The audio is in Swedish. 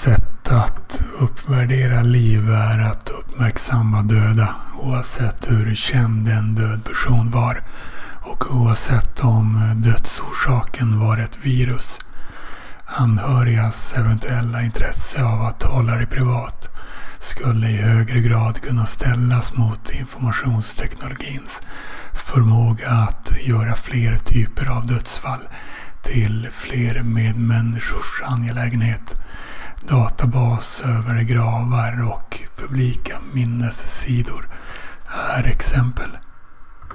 sätt att uppvärdera liv är att uppmärksamma döda oavsett hur känd en död person var och oavsett om dödsorsaken var ett virus. Anhörigas eventuella intresse av att hålla det privat skulle i högre grad kunna ställas mot informationsteknologins förmåga att göra fler typer av dödsfall till fler medmänniskors angelägenhet. Databas över gravar och publika minnessidor är exempel.